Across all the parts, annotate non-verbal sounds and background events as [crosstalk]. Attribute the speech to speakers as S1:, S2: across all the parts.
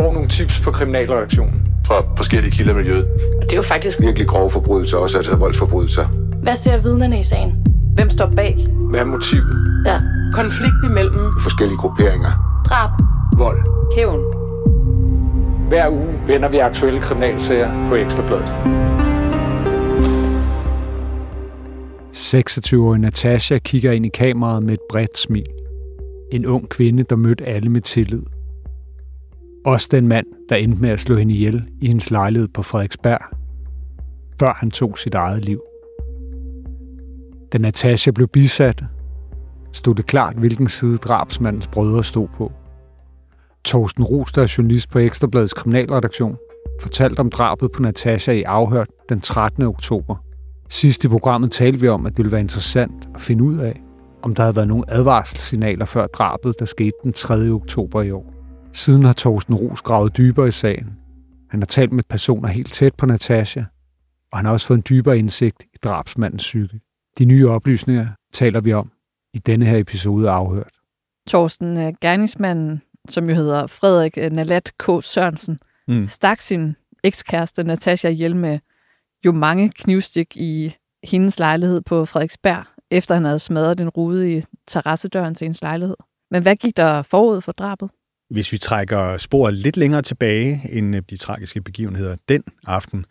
S1: får nogle tips på kriminalredaktionen.
S2: Fra forskellige kilder i miljøet.
S3: Og det er jo faktisk
S2: Virkelig grove forbrydelser, også altså voldsforbrydelser.
S4: Hvad ser vidnerne i sagen? Hvem står bag?
S1: Hvad er motivet?
S4: Ja.
S5: Konflikt imellem
S2: Forskellige grupperinger.
S4: Drab.
S1: Vold.
S4: Hævn.
S1: Hver uge vender vi aktuelle kriminalsager på Ekstrabladet.
S6: 26-årige Natasha kigger ind i kameraet med et bredt smil. En ung kvinde, der mødte alle med tillid. Også den mand, der endte med at slå hende ihjel i hendes lejlighed på Frederiksberg, før han tog sit eget liv. Da Natasha blev bisat, stod det klart, hvilken side drabsmandens brødre stod på. Torsten Rus, der er journalist på Ekstrabladets kriminalredaktion, fortalte om drabet på Natasha i afhørt den 13. oktober. Sidst i programmet talte vi om, at det ville være interessant at finde ud af, om der havde været nogle advarselssignaler før drabet, der skete den 3. oktober i år. Siden har Torsten Ros gravet dybere i sagen. Han har talt med personer helt tæt på Natasha, og han har også fået en dybere indsigt i drabsmandens psyke. De nye oplysninger taler vi om i denne her episode af Afhørt.
S7: Torsten, øh, gerningsmanden, som jo hedder Frederik øh, Nalat K. Sørensen,
S8: Mm.
S7: stak sin ekskæreste Natasha ihjel med jo mange knivstik i hendes lejlighed på Frederiksberg, efter han havde smadret en rude i terrassedøren til hendes lejlighed. Men hvad gik der forud for drabet?
S8: Hvis vi trækker sporet lidt længere tilbage end øh, de tragiske begivenheder den aften,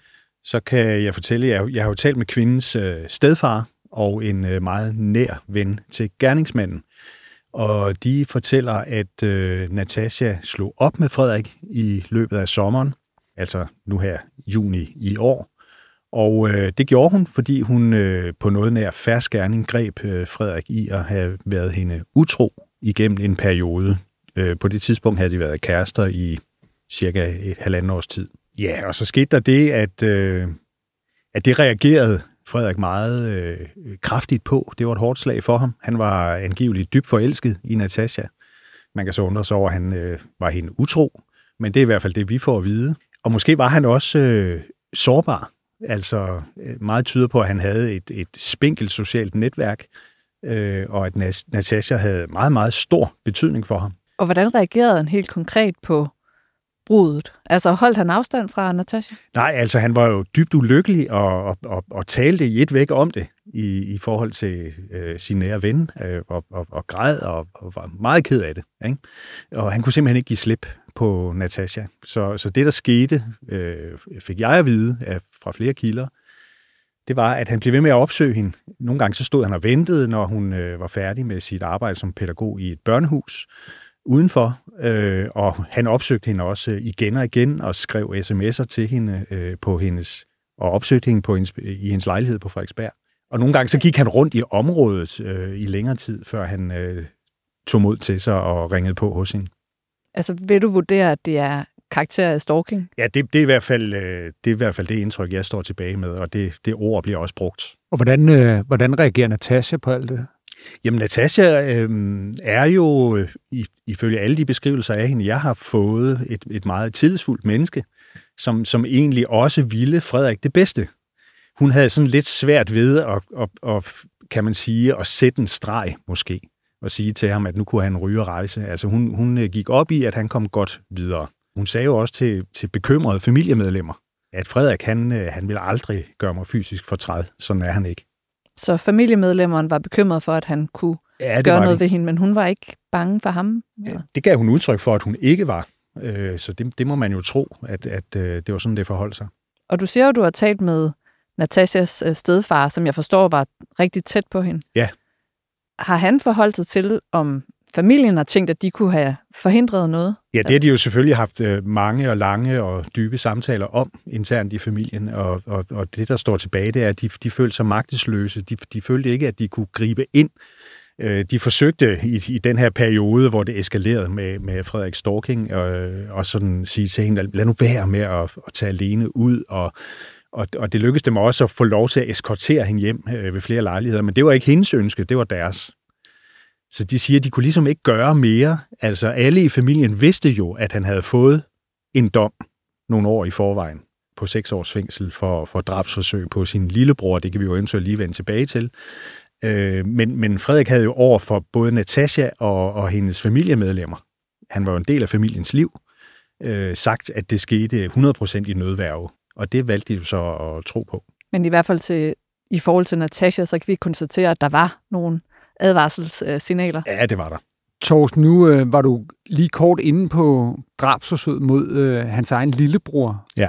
S8: så kan jeg fortælle, at jeg, jeg har jo talt med kvindens øh, stedfar og en øh, meget nær ven til gerningsmanden. Og de fortæller, at øh, Natasha slog op med Frederik i løbet af sommeren, altså nu her juni i år. Og øh, det gjorde hun, fordi hun øh, på noget nær færdsgerning greb øh, Frederik i at have været hende utro igennem en periode. Øh, på det tidspunkt havde de været kærester i cirka et halvandet års tid. Ja, og så skete der det, at, øh, at det reagerede Frederik meget øh, kraftigt på. Det var et hårdt slag for ham. Han var angiveligt dybt forelsket i Natasha. Man kan så undre sig over, at han øh, var hende utro, men det er i hvert fald det, vi får at vide. Og måske var han også øh, sårbar. Altså øh, meget tyder på, at han havde et, et spinkelt socialt netværk, øh, og at Natasha havde meget, meget stor betydning for ham.
S7: Og hvordan reagerede han helt konkret på brudet? Altså holdt han afstand fra Natasha?
S8: Nej, altså han var jo dybt ulykkelig og, og, og, og talte i et væk om det i, i forhold til øh, sin nære ven øh, og, og, og græd og, og var meget ked af det. Ikke? Og han kunne simpelthen ikke give slip på Natasha. Så, så det, der skete, øh, fik jeg at vide af, fra flere kilder, det var, at han blev ved med at opsøge hende. Nogle gange så stod han og ventede, når hun øh, var færdig med sit arbejde som pædagog i et børnehus udenfor, øh, og han opsøgte hende også igen og igen og skrev sms'er til hende øh, på hendes, og opsøgte hende på hendes, i hendes lejlighed på Frederiksberg. Og nogle gange så gik han rundt i området øh, i længere tid, før han øh, tog mod til sig og ringede på hos hende.
S7: Altså vil du vurdere, at det er karakter af stalking?
S8: Ja, det, det, er i hvert fald, øh, det er i hvert fald det indtryk, jeg står tilbage med, og det, det ord bliver også brugt.
S6: Og hvordan, øh, hvordan reagerer Natasha på alt det?
S8: Jamen, Natasha øh, er jo, øh, ifølge alle de beskrivelser af hende, jeg har fået et, et meget tillidsfuldt menneske, som, som egentlig også ville Frederik det bedste. Hun havde sådan lidt svært ved at, at, at, kan man sige, at sætte en streg måske, og sige til ham, at nu kunne han ryge og rejse. Altså hun, hun øh, gik op i, at han kom godt videre. Hun sagde jo også til, til bekymrede familiemedlemmer, at Frederik, han, øh, han ville aldrig gøre mig fysisk fortræd. Sådan er han ikke.
S7: Så familiemedlemmerne var bekymret for, at han kunne
S8: Ja, det
S7: gøre noget
S8: de.
S7: ved hende, men hun var ikke bange for ham? eller?
S8: Det gav hun udtryk for, at hun ikke var. Øh, Så det, det må man jo tro, at, at øh, det var sådan, det forholdt sig.
S7: Og du siger jo, du har talt med Natashas øh, stedfar, som jeg forstår var rigtig tæt på hende.
S8: Ja.
S7: Har han forholdt sig til, om familien har tænkt, at de kunne have forhindret noget?
S8: Ja, det har de jo selvfølgelig haft øh, mange og lange og dybe samtaler om internt i familien, og, og, og det, der står tilbage, det er, at de, de følte sig magtesløse. De, de følte ikke, at de kunne gribe ind. Øh, de forsøgte i, i den her periode, hvor det eskalerede med, med Frederik Storking, og, og sådan sige til hende, lad nu være med at, at tage alene ud, og, og, og det lykkedes dem også at få lov til at eskortere hende hjem øh, ved flere lejligheder, men det var ikke hendes ønske, det var deres. Så de siger, at de kunne ligesom ikke gøre mere. Altså alle i familien vidste jo, at han havde fået en dom nogle år i forvejen på seks års fængsel for, for drabsforsøg på sin lillebror. Det kan vi jo eventuelt lige vende tilbage til. Øh, men, men Frederik havde jo over for både Natasha og, og hendes familiemedlemmer. Han var jo en del af familiens liv. øh, sagt, at det skete 100% i nødværve. Og det valgte de jo så at tro på.
S7: Men i hvert fald til, i forhold til Natasha, så kan vi konstatere, at der var nogle advarselssignaler.
S8: Ja, det var der.
S6: Torsten, nu øh, var du lige kort inde på drabsforsøget mod øh, hans egen lillebror
S8: Ja.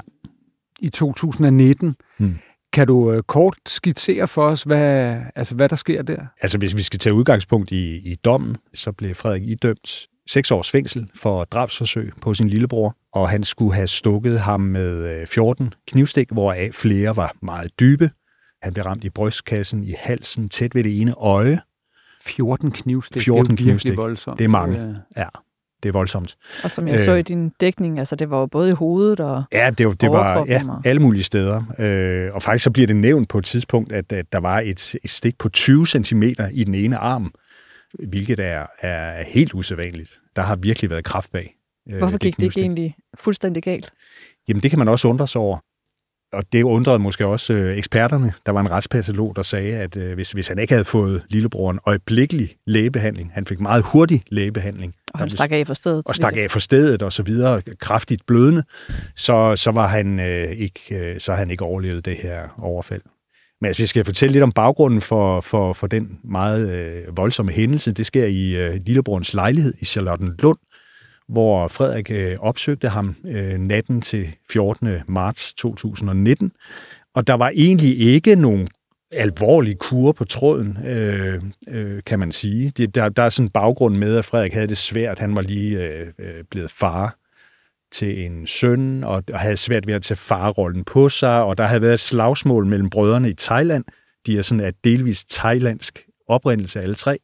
S6: i 2019.
S8: Hmm.
S6: Kan du øh, kort skitsere for os, hvad, altså, hvad der sker der?
S8: Altså, hvis vi skal tage udgangspunkt i, i dommen, så blev Frederik idømt seks års fængsel for drabsforsøg på sin lillebror, og han skulle have stukket ham med øh, 14 knivstik, hvoraf flere var meget dybe. Han blev ramt i brystkassen, i halsen, tæt ved det ene øje.
S6: 14 knivstik.
S8: 14
S6: det er
S8: knivstik.
S6: voldsomt.
S8: Det er mange. Ja, det er voldsomt.
S7: Og som jeg så
S8: Øh.
S7: i din dækning, altså det var jo både i hovedet og...
S8: Ja, det, var- det var ja, alle mulige steder. Øh, og faktisk så bliver det nævnt på et tidspunkt, at, at der var et, et stik på 20 cm i den ene arm, hvilket er, er helt usædvanligt. Der har virkelig været kraft bag. øh,
S7: Hvorfor gik det ikke
S8: knivstik.
S7: egentlig fuldstændig galt?
S8: Jamen, det kan man også undre sig over. Og det undrede måske også øh, eksperterne. Der var en retspatolog, der sagde, at øh, hvis, hvis han ikke havde fået lillebroren øjeblikkelig lægebehandling, han fik meget hurtig lægebehandling,
S7: Og han stak af for stedet.
S8: og stak af for stedet og så videre, kraftigt blødende, så, så var han øh, ikke, øh, så han ikke overlevet det her overfald. Men altså, jeg skal fortælle lidt om baggrunden for, for, for den meget øh, voldsomme hændelse. Det sker i øh, Lillebrorens lejlighed i Charlottenlund, hvor Frederik øh, opsøgte ham øh, natten til 14. marts 2019. Og der var egentlig ikke nogen alvorlig kur på tråden, øh, øh, kan man sige. Det, der, der er sådan en baggrund med, at Frederik havde det svært. Han var lige øh, øh, blevet far til en søn, og, og havde svært ved at tage farrollen på sig, og der havde været et slagsmål mellem brødrene i Thailand. De er sådan af delvis thailandsk oprindelse, alle tre.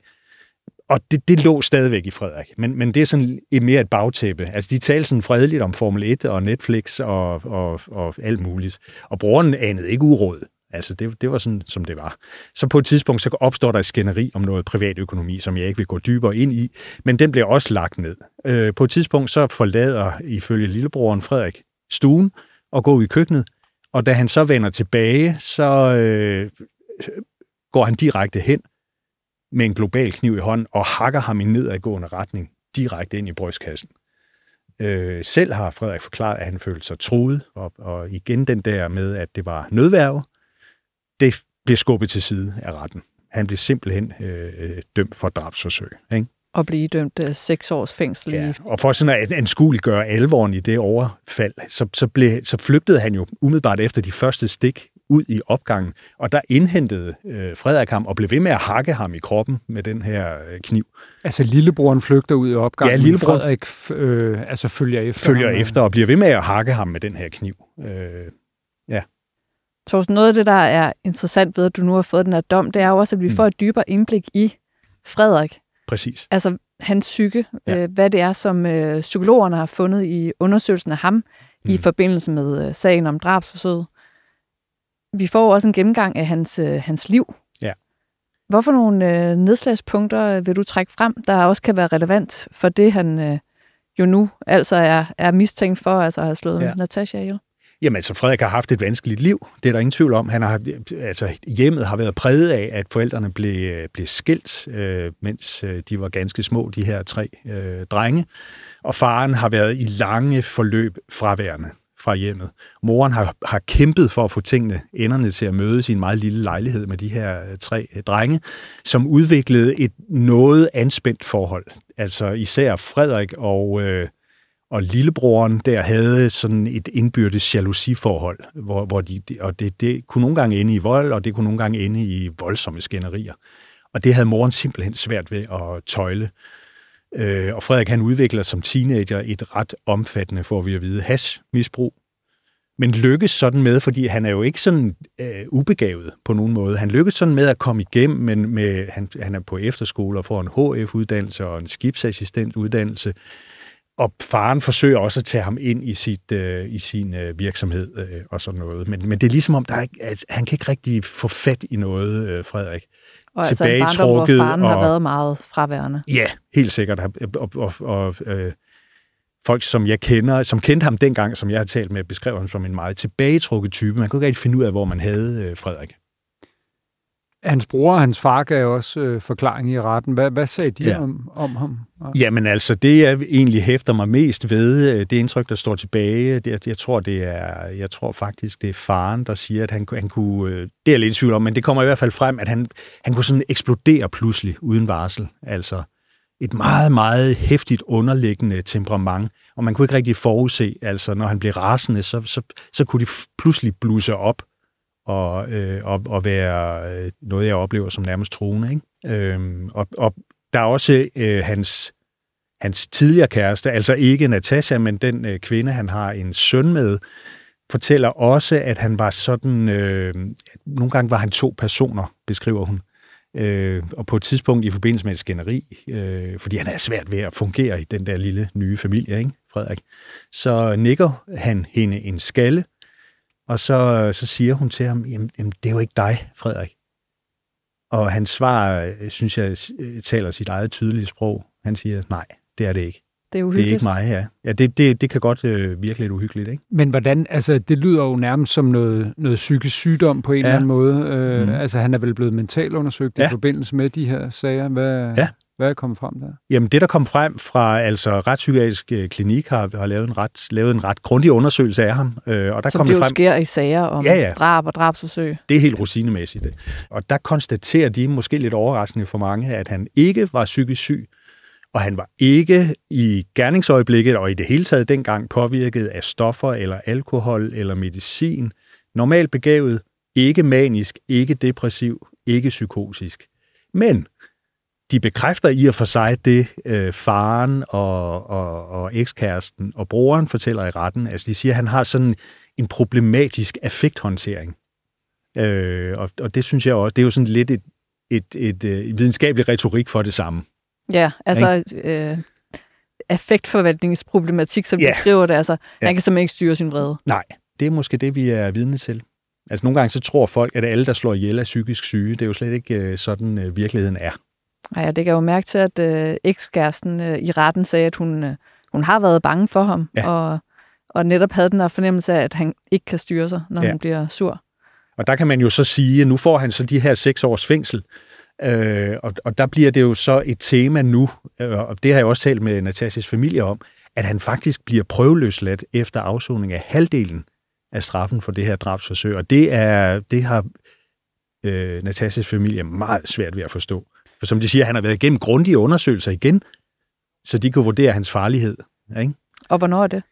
S8: Og det, det lå stadigvæk i Frederik. Men, men det er sådan mere et bagtæppe. Altså, de talte sådan fredeligt om Formel 1 og Netflix og, og, og alt muligt. Og broren anede ikke uråd. Altså, det, det var sådan, som det var. Så på et tidspunkt, så opstår der et skænderi om noget privatøkonomi, som jeg ikke vil gå dybere ind i, men den bliver også lagt ned. Øh, på et tidspunkt, så forlader ifølge lillebroren Frederik stuen og går ud i køkkenet, og da han så vender tilbage, så øh, går han direkte hen med en global kniv i hånden og hakker ham i nedadgående retning direkte ind i brystkassen. Øh, selv har Frederik forklaret, at han følte sig truet, og, og igen den der med, at det var nødværve, det blev skubbet til side af retten. Han blev simpelthen øh, øh, dømt for drabsforsøg. Ikke?
S7: Og blive dømt øh, seks års fængsel
S8: Ja, og for sådan at anskueliggøre alvoren i det overfald, så, så, blev, så flygtede han jo umiddelbart efter de første stik ud i opgangen, og der indhentede øh, Frederik ham og blev ved med at hakke ham i kroppen med den her øh, kniv.
S6: Altså lillebroren flygter ud i opgangen,
S8: Ja,
S6: men
S8: lillebroren-
S6: Frederik øh, altså følger efter
S8: Følger
S6: ham, øh.
S8: efter og bliver ved med at hakke ham med den her kniv. Øh,
S7: Torsten, noget af det, der er interessant ved, at du nu har fået den her dom, det er jo også, at vi
S8: Mm.
S7: får et dybere indblik i Frederik.
S8: præcis.
S7: Altså hans psyke,
S8: Ja.
S7: ja. øh, hvad det er, som øh, psykologerne har fundet i undersøgelsen af ham mm. i forbindelse med øh, sagen om drabsforsøget. Vi får også en gennemgang af hans, øh, hans liv.
S8: Ja.
S7: Hvorfor nogle øh, nedslagspunkter øh, vil du trække frem, der også kan være relevant for det, han øh, jo nu altså er, er mistænkt for, altså at have slået
S8: Ja.
S7: Natasha ihjel?
S8: Jamen, altså Frederik har haft et vanskeligt liv. Det er der ingen tvivl om. Han har, altså, hjemmet har været præget af, at forældrene blev, blev skilt, øh, mens øh, de var ganske små, de her tre øh, drenge. Og faren har været i lange forløb fraværende fra hjemmet. Moren har, har kæmpet for at få tingene, enderne til at mødes i en meget lille lejlighed med de her øh, tre øh, drenge, som udviklede et noget anspændt forhold. Altså især Frederik og... Øh, og lillebroren der havde sådan et indbyrdes jalousiforhold, hvor, hvor de, og det, det kunne nogle gange ende i vold, og det kunne nogle gange ende i voldsomme skænderier. Og det havde moren simpelthen svært ved at tøjle. Øh, og Frederik han udvikler som teenager et ret omfattende, får vi at vide, hasmisbrug. Men lykkes sådan med, fordi han er jo ikke sådan øh, ubegavet på nogen måde. Han lykkes sådan med at komme igennem, men med, han, han er på efterskole og får en HF-uddannelse og en skibsassistentuddannelse. Og faren forsøger også at tage ham ind i, sit, øh, i sin øh, virksomhed øh, og sådan noget. Men, men det er ligesom om, der er, ikke- altså, han kan ikke rigtig få fat i noget, øh, Frederik.
S7: Og altså en barndom, hvor
S8: Tilbagetrukket
S7: faren har
S8: og-
S7: været meget fraværende.
S8: Ja, helt sikkert. Og, og, og, og øh, folk, som jeg kender, som kendte ham dengang, som jeg har talt med, beskrev ham som en meget tilbagetrukket type. Man kunne ikke rigtig finde ud af, hvor man havde øh, Frederik.
S6: Hans bror og hans far gav også øh, forklaring i retten. Hvad, hvad sagde de
S8: Ja.
S6: om, om ham?
S8: Jamen altså, det jeg egentlig hæfter mig mest ved, øh, det indtryk, der står tilbage, det, jeg, tror, det er, jeg tror faktisk, det er faren, der siger, at han, han kunne, øh, det er jeg lidt i tvivl om, men det kommer i hvert fald frem, at han, han kunne sådan eksplodere pludselig uden varsel. Altså et meget, meget hæftigt underliggende temperament, og man kunne ikke rigtig forudse, altså når han blev rasende, så, så, så kunne de pludselig bluse op og, øh, og, og være øh, noget, jeg oplever som nærmest truende. Ikke? Øhm, og, og der er også øh, hans, hans tidligere kæreste, altså ikke Natasha, men den øh, kvinde, han har en søn med, fortæller også, at han var sådan, øh, nogle gange var han to personer, beskriver hun. Øh, og på et tidspunkt i forbindelse med et skænderi, øh, fordi han er svært ved at fungere i den der lille nye familie, ikke, Frederik, så nikker han hende en skalle, og så, så siger hun til ham, jamen, jamen det er jo ikke dig, Frederik. Og hans svar, øh, synes jeg, øh, taler sit eget tydelige sprog. Han siger, nej, det er det ikke.
S7: Det er
S8: Det er
S7: uhyggeligt.
S8: ikke mig her. Ja, det, det, det kan godt øh, virke lidt uhyggeligt, ikke?
S6: Men hvordan, altså det lyder jo nærmest som noget, noget psykisk sygdom på en
S8: Ja.
S6: eller anden måde. Øh,
S8: Mhm.
S6: Altså han er vel blevet mentalundersøgt
S8: Ja.
S6: i forbindelse med de her sager. Hvad,
S8: Ja.
S6: Hvad er kommet frem der?
S8: Jamen, det, der kom frem fra altså retspsykiatrisk øh, klinik, har, har lavet, en ret, lavet en ret grundig undersøgelse af ham. Øh, og der
S7: Som
S8: kom
S7: det
S8: det
S7: jo
S8: frem,
S7: sker i sager om
S8: Ja, ja.
S7: drab og drabsforsøg.
S8: det er helt rutinemæssigt. det. Og der konstaterer de, måske lidt overraskende for mange, at han ikke var psykisk syg, og han var ikke i gerningsøjeblikket og i det hele taget dengang påvirket af stoffer eller alkohol eller medicin. Normalt begavet, ikke manisk, ikke depressiv, ikke psykotisk. Men de bekræfter i og for sig det, øh, faren og, og, og ekskæresten og broren fortæller i retten. Altså de siger, at han har sådan en problematisk affekthåndtering. Øh, og, og det synes jeg også, det er jo sådan lidt et, et, et, et videnskabeligt retorik for det samme.
S7: Ja, altså øh, affektforvaltningsproblematik, som
S8: Ja.
S7: de skriver det. Altså,
S8: Ja.
S7: han kan simpelthen ikke styre sin vrede.
S8: Nej, det er måske det, vi er vidne til. Altså nogle gange så tror folk, at alle, der slår ihjel, er psykisk syge. Det er jo slet ikke øh, sådan, øh, virkeligheden er.
S7: Ej, jeg lægger jo mærke til, at øh, ekskæresten øh, i retten sagde, at hun, øh, hun har været bange for ham,
S8: Ja.
S7: og, og netop havde den der fornemmelse af, at han ikke kan styre sig, når
S8: Ja.
S7: han bliver sur.
S8: Og der kan man jo så sige, at nu får han så de her seks års fængsel. Øh, og, og der bliver det jo så et tema nu, øh, og det har jeg også talt med Natashas familie om, at han faktisk bliver prøveløsladt efter afsoning af halvdelen af straffen for det her drabsforsøg. Og det, er, det har øh, Natashas familie meget svært ved at forstå. For som de siger, han har været igennem grundige undersøgelser igen, så de kunne vurdere hans farlighed. Ikke?
S7: Og hvornår er det?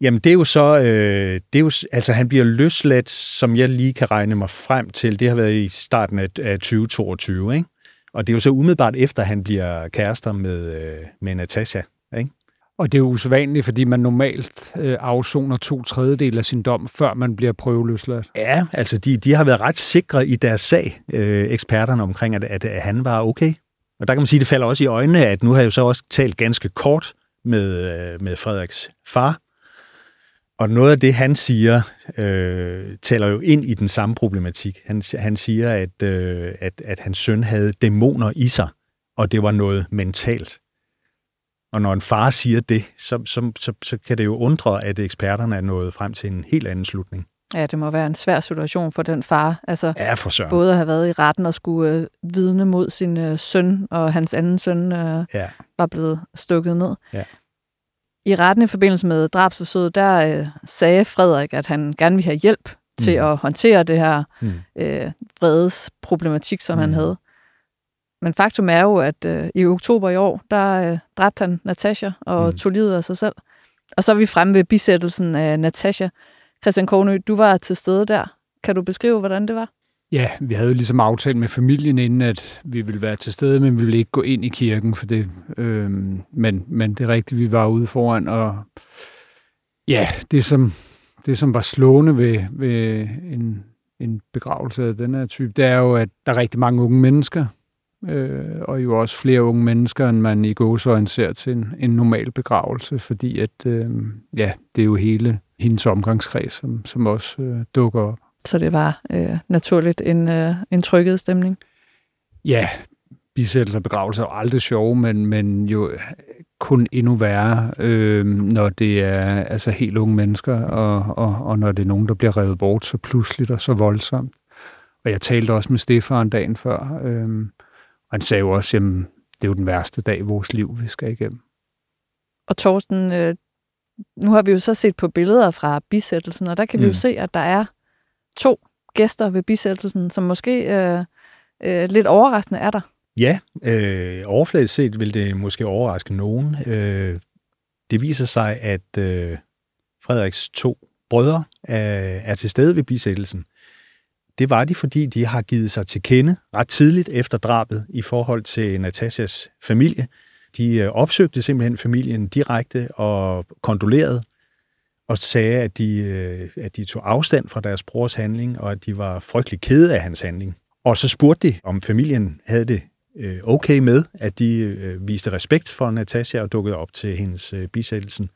S8: Jamen, det er jo så, øh, det er jo, altså han bliver løsladt, som jeg lige kan regne mig frem til. Det har været i starten af, af 2022, ikke? Og det er jo så umiddelbart efter, at han bliver kærester med, øh, med Natasha, ikke?
S6: Og det er usædvanligt, fordi man normalt øh, afsoner to tredjedel af sin dom, før man bliver prøveløsladt.
S8: Ja, altså de, de har været ret sikre i deres sag, øh, eksperterne omkring, at, at, at han var okay. Og der kan man sige, at det falder også i øjnene, at nu har jeg jo så også talt ganske kort med, øh, med Frederiks far, og noget af det, han siger, øh, taler jo ind i den samme problematik. Han, han siger, at, øh, at, at hans søn havde dæmoner i sig, og det var noget mentalt. Og når en far siger det, så, så, så, så kan det jo undre, at eksperterne er nået frem til en helt anden slutning.
S7: Ja, det må være en svær situation for den far. Altså,
S8: Ja, for søren.
S7: både at have været i retten og skulle øh, vidne mod sin øh, søn, og hans anden søn øh,
S8: Ja.
S7: var blevet stukket ned.
S8: Ja.
S7: I retten i forbindelse med drabsforsøget, der øh, sagde Frederik, at han gerne ville have hjælp til
S8: Mm.
S7: at håndtere det her
S8: Mm.
S7: øh, vredes problematik, som mm. han havde. Men faktum er jo, at øh, i oktober i år, der øh, dræbte han Natasha og Mm. tog livet af sig selv. Og så er vi fremme ved bisættelsen af Natasha. Christian Kornø, du var til stede der. Kan du beskrive, hvordan det var?
S6: Ja, vi havde jo ligesom aftalt med familien inden, at vi ville være til stede, men vi ville ikke gå ind i kirken for det. Øhm, men, men det er rigtigt, vi var ude foran, og ja, det som, det som var slående ved, ved en, en begravelse af den her type, det er jo, at der er rigtig mange unge mennesker, øh, og jo også flere unge mennesker, end man i gåsøjne ser til en, en normal begravelse, fordi at, øh, ja, det er jo hele hendes omgangskreds, som, som også øh, dukker op.
S7: Så det var øh, naturligt en, øh, en trykket stemning.
S6: Ja, bisættelser og begravelser er jo aldrig sjove, men, men jo kun endnu værre, øh, når det er altså helt unge mennesker, og, og, og når det er nogen, der bliver revet bort så pludseligt og så voldsomt. Og jeg talte også med Stefan dagen før, øhm, og han sagde jo også, at det er jo den værste dag i vores liv, vi skal igennem.
S7: Og Torsten, øh, nu har vi jo så set på billeder fra bisættelsen, og der kan mm. vi jo mm. se, at der er to gæster ved bisættelsen, som måske øh, øh, lidt overraskende er der.
S8: Ja, øh, overfladisk set vil det måske overraske nogen. Øh, det viser sig, at øh, Frederiks to brødre er, er til stede ved bisættelsen. Det var de, fordi de har givet sig til kende ret tidligt efter drabet i forhold til Natasjas familie. De øh, opsøgte simpelthen familien direkte og kondolerede og sagde, at de, øh, at de tog afstand fra deres brors handling, og at de var frygtelig kede af hans handling. Og så spurgte de, om familien havde det øh, okay med, at de viste respekt for Natasha og dukkede op til hendes bisættelsen.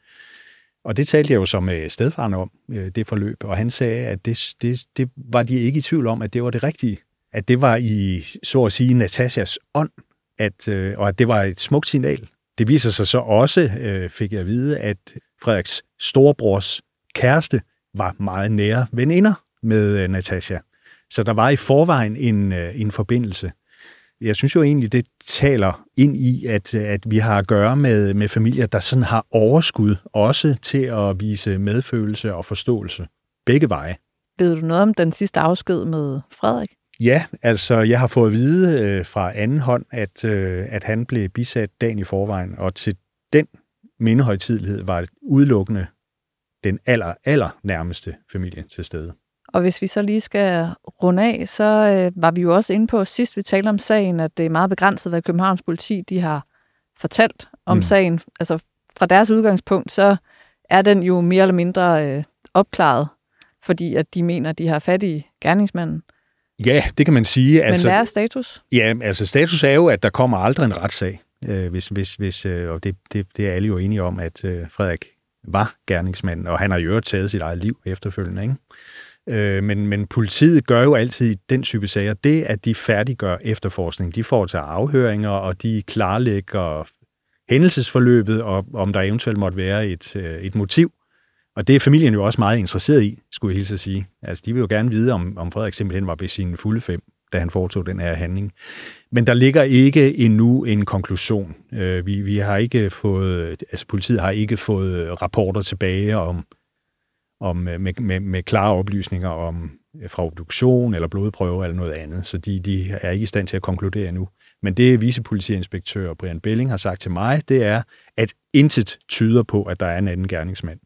S8: Og det talte jeg jo som øh, stedfaren om, øh, det forløb, og han sagde, at det, det, det var de ikke i tvivl om, at det var det rigtige. At det var i, så at sige, Natashas ånd, at, øh, og at det var et smukt signal. Det viser sig så også, fik jeg at vide, at Frederiks storebrors kæreste var meget nære veninder med Natasha. Så der var i forvejen en, en forbindelse jeg synes jo egentlig, det taler ind i, at, at vi har at gøre med, med familier, der sådan har overskud også til at vise medfølelse og forståelse. Begge veje.
S7: Ved du noget om den sidste afsked med Frederik?
S8: Ja, altså jeg har fået at vide øh, fra anden hånd, at, øh, at han blev bisat dagen i forvejen, og til den mindehøjtidlighed var det udelukkende den aller, aller nærmeste familie til stede.
S7: Og hvis vi så lige skal runde af, så øh, var vi jo også inde på sidst, vi talte om sagen, at det er meget begrænset, hvad Københavns politi de har fortalt om mm. sagen. Altså fra deres udgangspunkt, så er den jo mere eller mindre øh, opklaret, fordi at de mener, at de har fat i gerningsmanden.
S8: Ja, det kan man sige.
S7: Men altså, hvad er status?
S8: Ja, altså status er jo, at der kommer aldrig en retssag. Øh, hvis, hvis, hvis, øh, og det, det, det er alle jo enige om, at øh, Frederik var gerningsmanden, og han har jo taget sit eget liv efterfølgende. Ikke? Øh, men, men politiet gør jo altid den type sager det, at de færdiggør efterforskning. De foretager afhøringer, og de klarlægger hændelsesforløbet, og om der eventuelt måtte være et, øh, et motiv. Og det er familien jo også meget interesseret i, skulle jeg hilse at sige. Altså, de vil jo gerne vide, om, om Frederik simpelthen var ved sine fulde fem, da han foretog den her handling. Men der ligger ikke endnu en konklusion. Øh, vi, vi har ikke fået, altså politiet har ikke fået rapporter tilbage om, om, øh, med, med, med klare oplysninger om øh, fra obduktion eller blodprøve eller noget andet, så de, de er ikke i stand til at konkludere endnu. Men det vicepolitiinspektør Brian Belling har sagt til mig, det er, at intet tyder på, at der er en anden gerningsmand.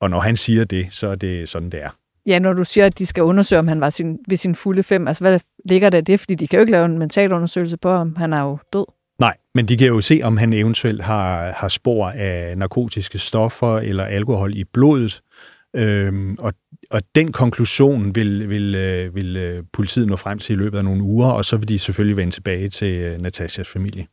S8: Og når han siger det, så er det sådan, det er.
S7: Ja, når du siger, at de skal undersøge, om han var sin, ved sin fulde fem, altså hvad ligger der det? Fordi de kan jo ikke lave en mental undersøgelse på, om han er jo død.
S8: Nej, men de kan jo se, om han eventuelt har, har spor af narkotiske stoffer eller alkohol i blodet, Øhm, og, og den konklusion vil, vil, øh, vil øh, politiet nå frem til i løbet af nogle uger, og så vil de selvfølgelig vende tilbage til øh, Natashas familie.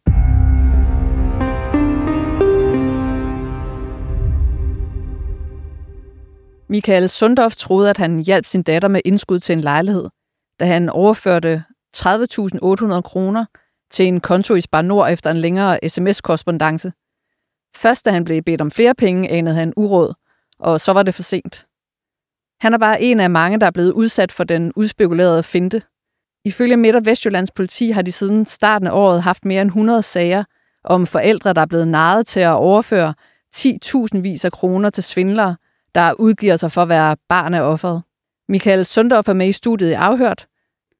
S7: Michael Sundorf troede, at han hjalp sin datter med indskud til en lejlighed, da han overførte 30.800 kroner til en konto i Spar Nord efter en længere sms korrespondance Først da han blev bedt om flere penge, anede han uråd, og så var det for sent. Han er bare en af mange, der er blevet udsat for den udspekulerede finte. Ifølge Midt- og Vestjyllands politi har de siden starten af året haft mere end 100 sager om forældre, der er blevet naret til at overføre 10.000 vis af kroner til svindlere, der udgiver sig for at være barn af offeret. Michael Sundorf er med i studiet i Afhørt.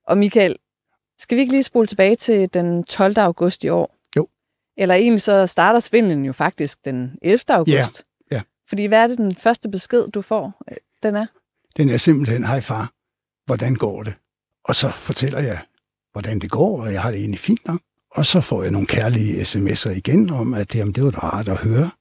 S7: Og Michael, skal vi ikke lige spole tilbage til den 12. august i år?
S3: Jo.
S7: Eller egentlig så starter svindlen jo faktisk den 11. august. Fordi hvad er det den første besked, du får, øh, den er?
S3: Den er simpelthen, hej far, hvordan går det? Og så fortæller jeg, hvordan det går, og jeg har det egentlig fint nok. Og så får jeg nogle kærlige sms'er igen om, at jamen, det var da rart at høre.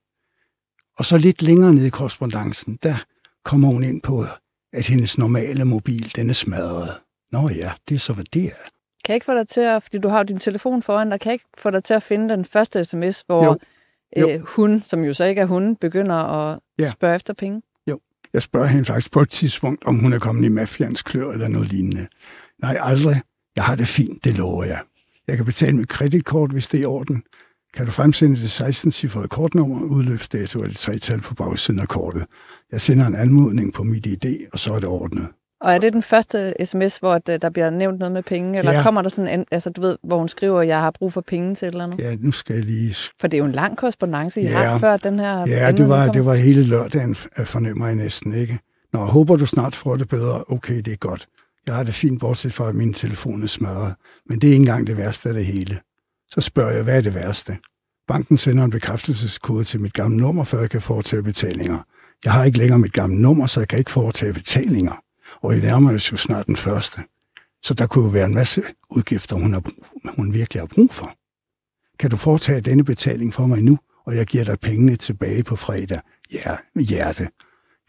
S3: Og så lidt længere nede i korrespondancen, der kommer hun ind på, at hendes normale mobil, den er smadret. Nå ja, det er så, hvad det er.
S7: Kan jeg ikke få dig til at, fordi du har din telefon foran dig, kan jeg ikke få dig til at finde den første sms, hvor jo øh, hun, som jo så ikke er hun, begynder at ja. spørge efter penge?
S3: Jo, jeg spørger hende faktisk på et tidspunkt, om hun er kommet i mafians klør eller noget lignende. Nej, aldrig. Jeg har det fint, det lover jeg. Jeg kan betale med kreditkort, hvis det er i orden. Kan du fremsende det 16-cifrede kortnummer, udløbsdato og det tre tal på bagsiden af kortet. Jeg sender en anmodning på mit ID, og så er det ordnet.
S7: Og er det den første sms, hvor der bliver nævnt noget med penge? Eller
S3: Ja.
S7: kommer der sådan en, altså du ved, hvor hun skriver, at jeg har brug for penge til eller andet?
S3: Ja, nu skal jeg lige...
S7: For det er jo en lang korrespondence, I
S3: Ja.
S7: har før den her
S3: Ja, det var, det var hele lørdagen, øh, fornemmer jeg næsten, ikke? Nå, håber du snart får det bedre. Okay, det er godt. Jeg har det fint, bortset fra, at min telefon er smadret. Men det er ikke engang det værste af det hele. Så spørger jeg, hvad er det værste? Banken sender en bekræftelseskode til mit gamle nummer, før jeg kan foretage betalinger. Jeg har ikke længere mit gamle nummer, så jeg kan ikke foretage betalinger. Og I nærmer os jo snart den første. Så der kunne jo være en masse udgifter, hun, har brug, hun virkelig har brug for. Kan du foretage denne betaling for mig nu, og jeg giver dig pengene tilbage på fredag? Ja, hjerte.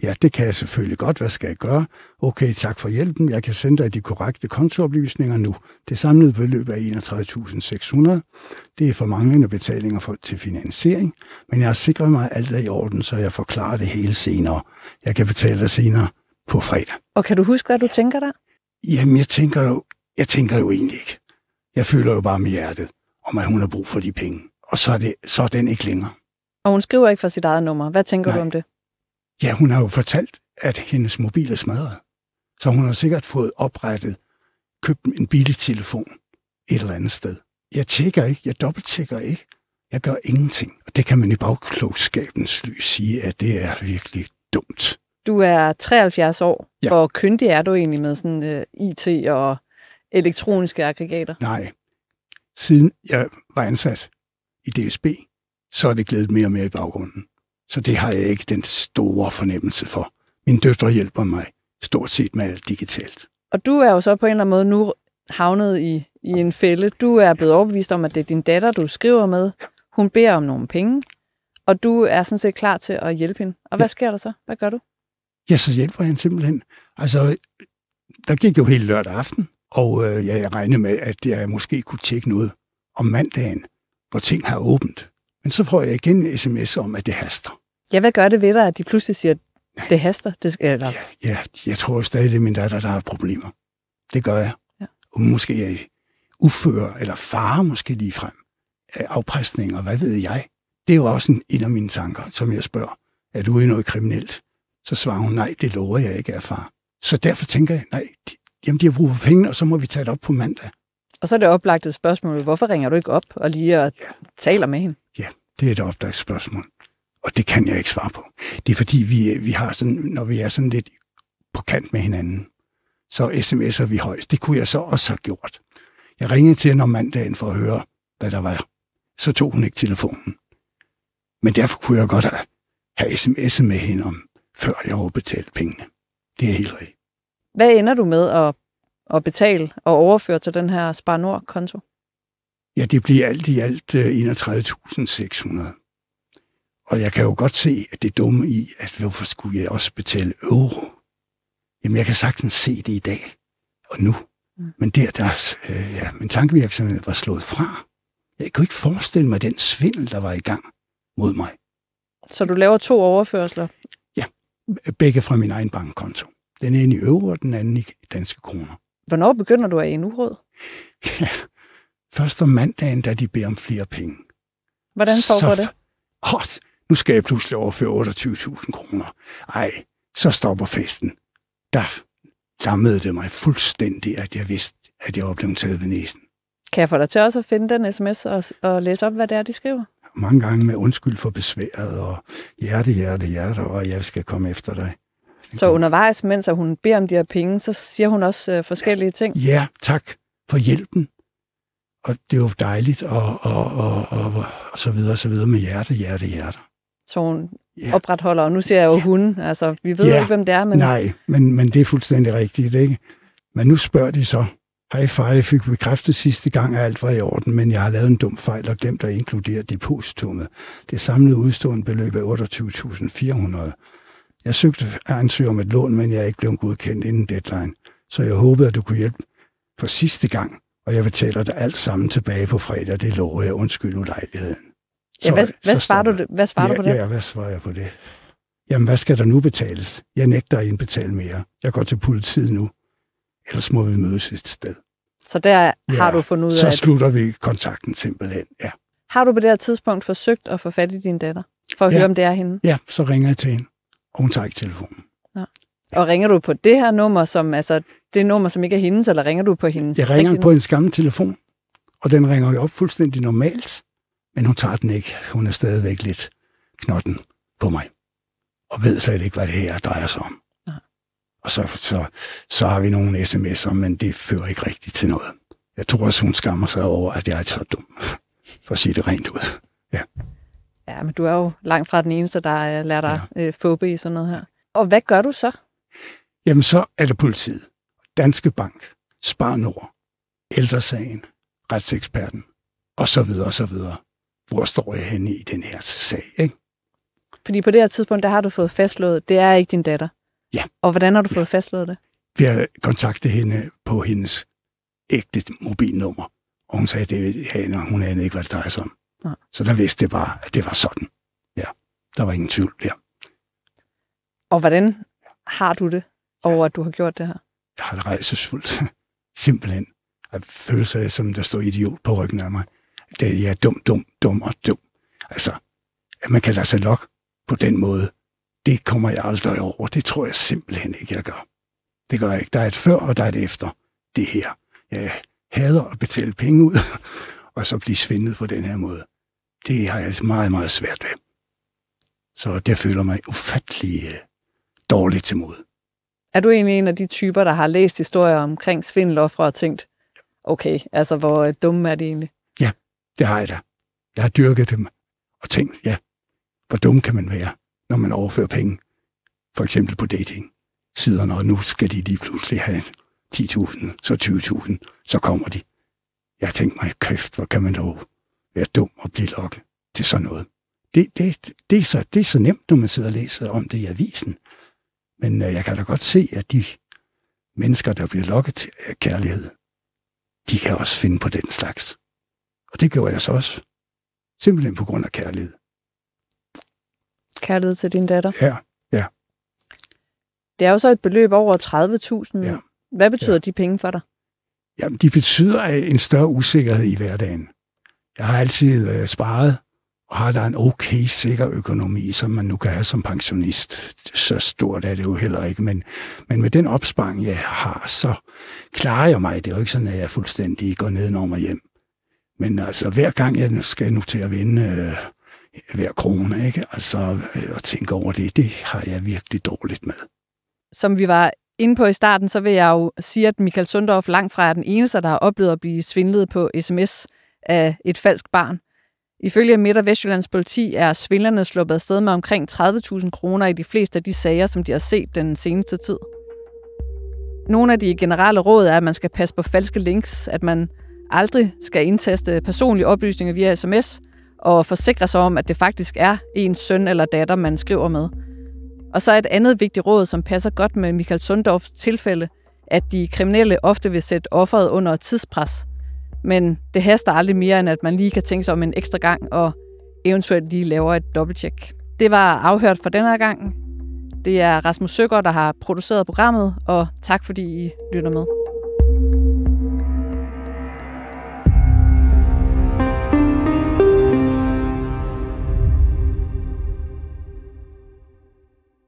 S3: Ja, det kan jeg selvfølgelig godt. Hvad skal jeg gøre? Okay, tak for hjælpen. Jeg kan sende dig de korrekte kontooplysninger nu. Det samlede beløb er 31.600. Det er for manglende betalinger for, til finansiering, men jeg har sikret mig, at alt er i orden, så jeg forklarer det hele senere. Jeg kan betale dig senere på fredag.
S7: Og kan du huske, hvad du tænker der?
S3: Jamen, jeg tænker jo, jeg tænker jo egentlig ikke. Jeg føler jo bare med hjertet, om at hun har brug for de penge. Og så er, det, så er den ikke længere.
S7: Og hun skriver ikke fra sit eget nummer. Hvad tænker
S3: Nej.
S7: du om det?
S3: Ja, hun har jo fortalt, at hendes mobil er smadret. Så hun har sikkert fået oprettet, købt en billig telefon et eller andet sted. Jeg tjekker ikke, jeg dobbelttjekker ikke. Jeg gør ingenting. Og det kan man i bagklogskabens lys sige, at det er virkelig dumt.
S7: Du er 73 år.
S3: Ja.
S7: Hvor kyndig er du egentlig med sådan uh, IT og elektroniske aggregater?
S3: Nej. Siden jeg var ansat i DSB, så er det glædet mere og mere i baggrunden. Så det har jeg ikke den store fornemmelse for. Min døtre hjælper mig stort set med alt digitalt.
S7: Og du er jo så på en eller anden måde nu havnet i, i en fælde. Du er blevet overbevist om, at det er din datter, du skriver med. Hun beder om nogle penge, og du er sådan set klar til at hjælpe hende. Og hvad
S3: Ja.
S7: sker der så? Hvad gør du?
S3: Ja, så hjælper hende simpelthen. Altså, der gik jo hele lørdag aften, og øh, ja, jeg regnede med, at jeg måske kunne tjekke noget om mandagen, hvor ting har åbent. Men så får jeg igen en sms om, at det haster.
S7: Ja, hvad gør det ved dig, at de pludselig siger, at det haster? Det skal, eller,
S3: Ja, jeg tror stadig, det er min datter, der har problemer. Det gør jeg.
S7: Ja.
S3: Og måske er jeg ufører, eller far måske lige frem. Afpresning, og hvad ved jeg. Det er jo også en, en af mine tanker, som jeg spørger. Er du i noget kriminelt? Så svarer hun, nej, det lover jeg ikke, er far. Så derfor tænker jeg, nej, de, jamen de har brug for penge, og så må vi tage det op på mandag.
S7: Og så er det oplagt et spørgsmål, hvorfor ringer du ikke op og lige og taler med hende?
S3: Ja, det er et opdaget spørgsmål. Og det kan jeg ikke svare på. Det er fordi, vi, vi har sådan, når vi er sådan lidt på kant med hinanden, så sms'er vi højst. Det kunne jeg så også have gjort. Jeg ringede til hende om mandagen for at høre, hvad der var. Så tog hun ikke telefonen. Men derfor kunne jeg godt have, have sms'et med hende om, før jeg overbetalte pengene. Det er helt rigtigt.
S7: Hvad ender du med at, at betale og overføre til den her Spar Nord-konto?
S3: Ja, det bliver alt i alt øh, 31.600. Og jeg kan jo godt se, at det er dumme i, at hvorfor skulle jeg også betale euro? Jamen, jeg kan sagtens se det i dag og nu.
S7: Mm.
S3: Men der, der øh, ja, min tankevirksomhed var slået fra. Jeg kunne ikke forestille mig den svindel, der var i gang mod mig.
S7: Så du laver to overførsler.
S3: Begge fra min egen bankkonto. Den ene i euro, og den anden i danske kroner.
S7: Hvornår begynder du at en uråd?
S3: Ja, først om mandagen, da de beder om flere penge.
S7: Hvordan foregår
S3: så,
S7: det?
S3: Åh, nu skal jeg pludselig overføre 28.000 kroner. Ej, så stopper festen. Der lammede det mig fuldstændig, at jeg vidste, at jeg var blevet taget ved næsen.
S7: Kan jeg få dig til også at finde den sms og, og læse op, hvad det er, de skriver?
S3: Mange gange med undskyld for besværet, og hjerte, hjerte, hjerte, og jeg skal komme efter dig.
S7: Så undervejs, mens hun beder om de her penge, så siger hun også øh, forskellige ting.
S3: Ja, tak for hjælpen. Og det er jo dejligt, og, og, og, og, og så videre, så videre med hjerte, hjerte, hjerte.
S7: Så hun
S3: Ja.
S7: opretholder, og nu siger jeg jo hun, altså vi ved
S3: Ja.
S7: jo ikke, hvem det er, men
S3: Nej, men, men det er fuldstændig rigtigt, ikke? Men nu spørger de så, hej far, jeg fik bekræftet sidste gang, at alt var i orden, men jeg har lavet en dum fejl og glemt at inkludere depositummet. Det samlede udstående beløb er 28.400. Jeg søgte at ansøge om et lån, men jeg er ikke blevet godkendt inden deadline. Så jeg håbede, at du kunne hjælpe for sidste gang, og jeg betaler dig alt sammen tilbage på fredag. Det lover jeg. Undskyld ulejligheden.
S7: ja, hvad, hvad, svarer du, hvad svarer
S3: ja,
S7: du på det?
S3: Ja, hvad svarer jeg på det? Jamen, hvad skal der nu betales? Jeg nægter at indbetale mere. Jeg går til politiet nu. Ellers må vi mødes et sted.
S7: Så der
S3: Ja,
S7: har du fundet ud
S3: Så
S7: af, at
S3: slutter vi kontakten simpelthen. Ja.
S7: har du på det her tidspunkt forsøgt at få fat i din datter, for at
S3: Ja.
S7: høre, om det er hende?
S3: ja, så ringer jeg til hende, og hun tager ikke telefonen.
S7: Og ringer du på det her nummer, som altså det nummer, som ikke er hendes, eller ringer du på hendes
S3: Jeg ringer på hendes gamle telefon, og den ringer jo op fuldstændig normalt, men hun tager den ikke. Hun er stadigvæk lidt knotten på mig, og ved slet ikke, hvad det her drejer sig om. Og så, så, så har vi nogle sms'er, men det fører ikke rigtigt til noget. Jeg tror også, hun skammer sig over, at jeg er så dum, [laughs] for at sige det rent ud.
S7: Ja, men du er jo langt fra den eneste, der øh, lærer dig ja. øh, fobe i sådan noget her. Og hvad gør du så?
S3: Jamen, så er det politiet. Danske Bank, Spar Nord, Ældresagen, Retseksperten, og så videre, og så videre. Hvor står jeg henne i den her sag, ikke?
S7: Fordi på det her tidspunkt, der har du fået fastslået, det er ikke din datter.
S3: Ja.
S7: Og hvordan har du fået fastslået det?
S3: Vi har kontaktet hende på hendes ægte mobilnummer, og hun sagde, at det, hun anede ikke, hvad det drejer sig om.
S7: Nej.
S3: Så der vidste det bare, at det var sådan. Ja, der var ingen tvivl der.
S7: Og hvordan har du det over, at du har gjort det her?
S3: Jeg har det rejsesfuldt. [laughs] Simpelthen. Jeg føler sig, som der står idiot på ryggen af mig. Det, jeg er dum, dum, dum og dum. Altså, at man kan lade sig lokke på den måde, det kommer jeg aldrig over. Det tror jeg simpelthen ikke, jeg gør. Det gør jeg ikke. Der er et før, og der er et efter. Det her. Jeg hader at betale penge ud, [laughs] og så blive svindet på den her måde. Det har jeg altså meget, meget svært ved. Så det føler mig ufattelig uh, dårligt til mod.
S7: Er du egentlig en af de typer, der har læst historier omkring svindeloffre og tænkt, okay, altså hvor øh, dumme er de egentlig?
S3: Det har jeg da. Jeg har dyrket dem og tænkt, ja, hvor dum kan man være, når man overfører penge, for eksempel på dating siderne, og nu skal de lige pludselig have 10.000, så 20.000, så kommer de. Jeg tænkte mig, kæft, hvor kan man dog være dum og blive lokket til sådan noget. Det, det, det, er så, det er så nemt, når man sidder og læser om det i avisen. Men øh, jeg kan da godt se, at de mennesker, der bliver lokket til af kærlighed, de kan også finde på den slags. Og det gjorde jeg så også. Simpelthen på grund af kærlighed.
S7: Kærlighed til din datter.
S3: Ja,
S7: Det er jo så et beløb over 30.000.
S3: Ja.
S7: Hvad betyder
S3: Ja.
S7: de penge for dig?
S3: Jamen, de betyder en større usikkerhed i hverdagen. Jeg har altid øh, sparet, og har der en okay sikker økonomi, som man nu kan have som pensionist. Så stort er det jo heller ikke, men, men med den opsparing, jeg har, så klarer jeg mig. Det er jo ikke sådan, at jeg fuldstændig går ned og hjem. Men altså, hver gang jeg skal nu til at vinde øh, hver krone, ikke? Altså, at øh, tænke over det, det har jeg virkelig dårligt med.
S7: Som vi var inde på i starten, så vil jeg jo sige, at Michael Sundorf langt fra er den eneste, der har oplevet at blive svindlet på sms af et falsk barn. Ifølge Midt- og Vestjyllands politi er svindlerne sluppet afsted med omkring 30.000 kroner i de fleste af de sager, som de har set den seneste tid. Nogle af de generelle råd er, at man skal passe på falske links, at man aldrig skal indtaste personlige oplysninger via sms, og forsikre sig om, at det faktisk er ens søn eller datter, man skriver med. Og så er et andet vigtigt råd, som passer godt med Michael Sundorfs tilfælde, at de kriminelle ofte vil sætte offeret under tidspres. Men det haster aldrig mere, end at man lige kan tænke sig om en ekstra gang, og eventuelt lige laver et dobbelttjek. Det var afhørt for denne gang. Det er Rasmus Søgaard, der har produceret programmet, og tak fordi I lytter med.